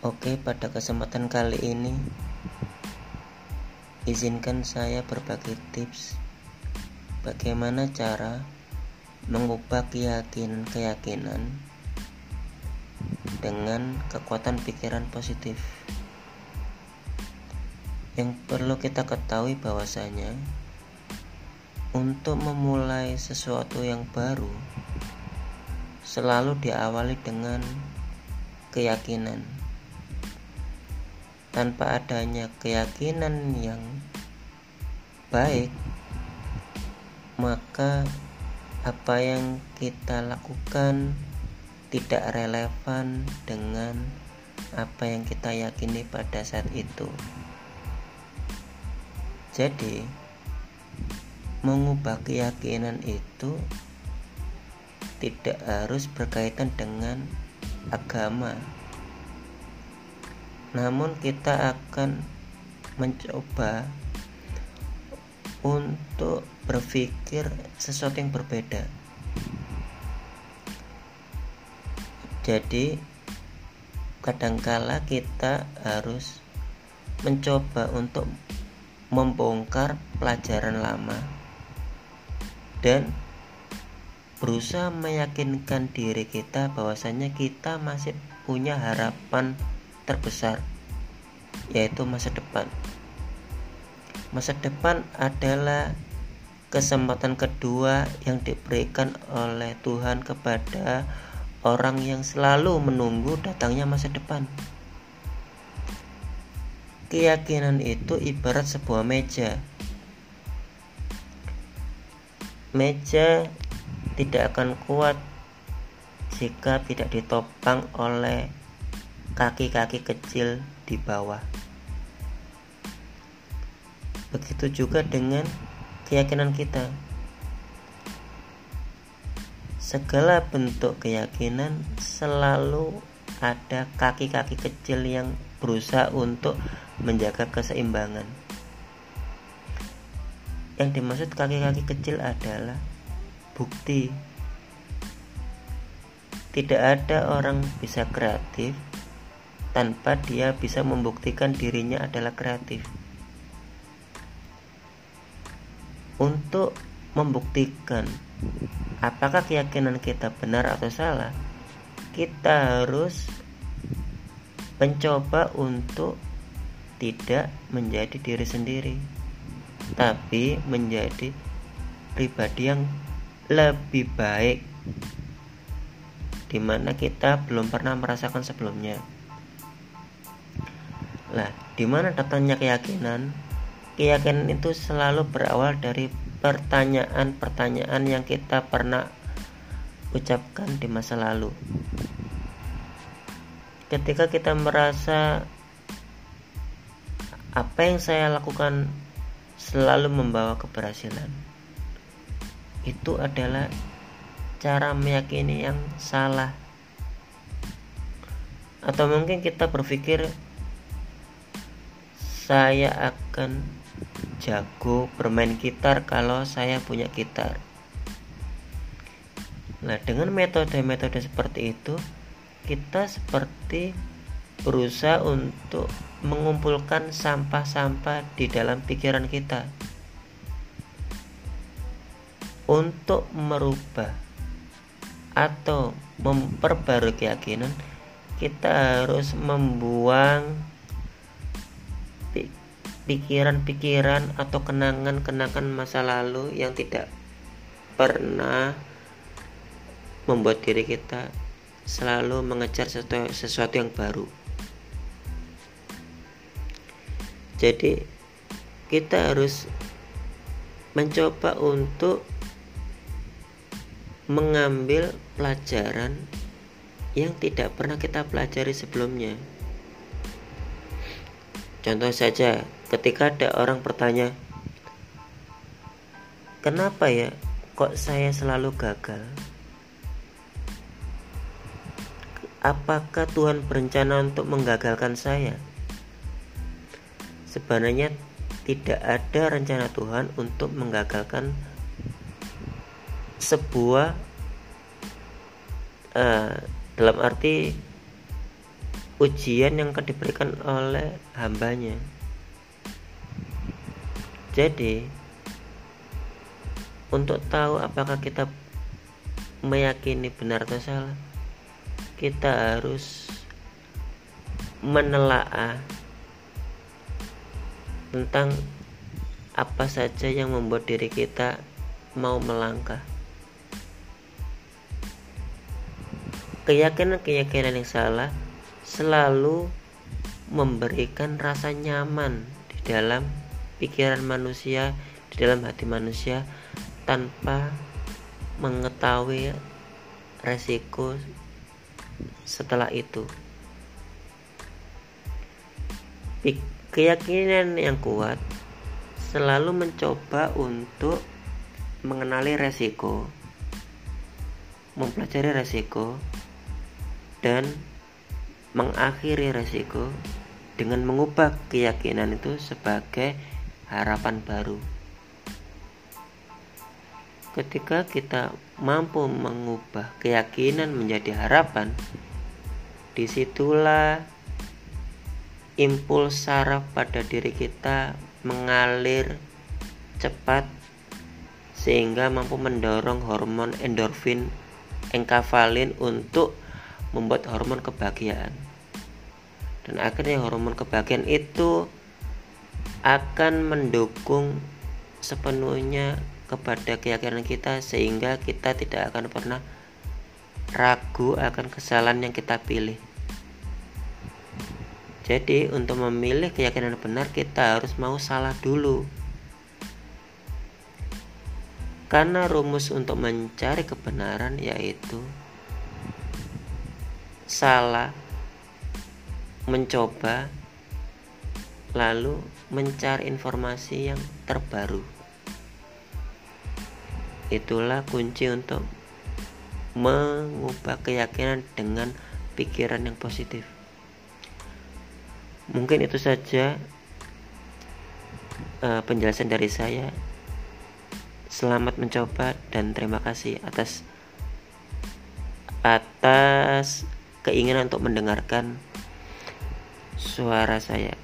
Oke, pada kesempatan kali ini izinkan saya berbagi tips bagaimana cara mengubah keyakinan-keyakinan dengan kekuatan pikiran positif. Yang perlu kita ketahui bahwasanya untuk memulai sesuatu yang baru selalu diawali dengan keyakinan. Tanpa adanya keyakinan yang baik, maka apa yang kita lakukan tidak relevan dengan apa yang kita yakini pada saat itu. Jadi, mengubah keyakinan itu tidak harus berkaitan dengan agama. Namun kita akan mencoba untuk berpikir sesuatu yang berbeda. Jadi kadangkala kita harus mencoba untuk membongkar pelajaran lama dan berusaha meyakinkan diri kita bahwasanya kita masih punya harapan terbesar yaitu masa depan. Masa depan adalah kesempatan kedua yang diberikan oleh Tuhan kepada orang yang selalu menunggu datangnya masa depan. Keyakinan itu ibarat sebuah meja. Meja tidak akan kuat jika tidak ditopang oleh kaki-kaki kecil di bawah. Begitu juga dengan keyakinan kita. Segala bentuk keyakinan selalu ada kaki-kaki kecil yang berusaha untuk menjaga keseimbangan. Yang dimaksud kaki-kaki kecil adalah bukti. Tidak ada orang bisa kreatif tanpa dia bisa membuktikan dirinya adalah kreatif. Untuk membuktikan apakah keyakinan kita benar atau salah, kita harus mencoba untuk tidak menjadi diri sendiri, tapi menjadi pribadi yang lebih baik, di mana kita belum pernah merasakan sebelumnya. Lah, di mana datangnya keyakinan? Keyakinan itu selalu berawal dari pertanyaan-pertanyaan yang kita pernah ucapkan di masa lalu. Ketika kita merasa apa yang saya lakukan selalu membawa keberhasilan, itu adalah cara meyakini yang salah. Atau mungkin kita berpikir saya akan jago bermain gitar kalau saya punya gitar. Nah, dengan metode-metode seperti itu, kita seperti berusaha untuk mengumpulkan sampah-sampah di dalam pikiran kita untuk merubah atau memperbarui keyakinan kita harus membuang pikiran-pikiran atau kenangan-kenangan masa lalu yang tidak pernah membuat diri kita selalu mengejar sesuatu, sesuatu yang baru. Jadi kita harus mencoba untuk mengambil pelajaran yang tidak pernah kita pelajari sebelumnya. Contoh saja, ketika ada orang bertanya, "Kenapa ya kok saya selalu gagal?" Apakah Tuhan berencana untuk menggagalkan saya? Sebenarnya tidak ada rencana Tuhan untuk menggagalkan sebuah uh, dalam arti ujian yang diberikan oleh hambanya jadi untuk tahu apakah kita meyakini benar atau salah kita harus menelaah tentang apa saja yang membuat diri kita mau melangkah. Keyakinan-keyakinan yang salah selalu memberikan rasa nyaman di dalam pikiran manusia, di dalam hati manusia tanpa mengetahui resiko setelah itu. Keyakinan yang kuat selalu mencoba untuk mengenali resiko, mempelajari resiko, dan mengakhiri resiko dengan mengubah keyakinan itu sebagai harapan baru. Ketika kita mampu mengubah keyakinan menjadi harapan di situlah impuls saraf pada diri kita mengalir cepat sehingga mampu mendorong hormon endorfin enkafalin untuk membuat hormon kebahagiaan. Dan akhirnya hormon kebahagiaan itu akan mendukung sepenuhnya kepada keyakinan kita sehingga kita tidak akan pernah ragu akan kesalahan yang kita pilih. Jadi untuk memilih keyakinan benar kita harus mau salah dulu. Karena rumus untuk mencari kebenaran yaitu salah, mencoba, lalu mencari informasi yang terbaru. Itulah kunci untuk mengubah keyakinan dengan pikiran yang positif. Mungkin itu saja uh, penjelasan dari saya. Selamat mencoba dan terima kasih atas atas keinginan untuk mendengarkan suara saya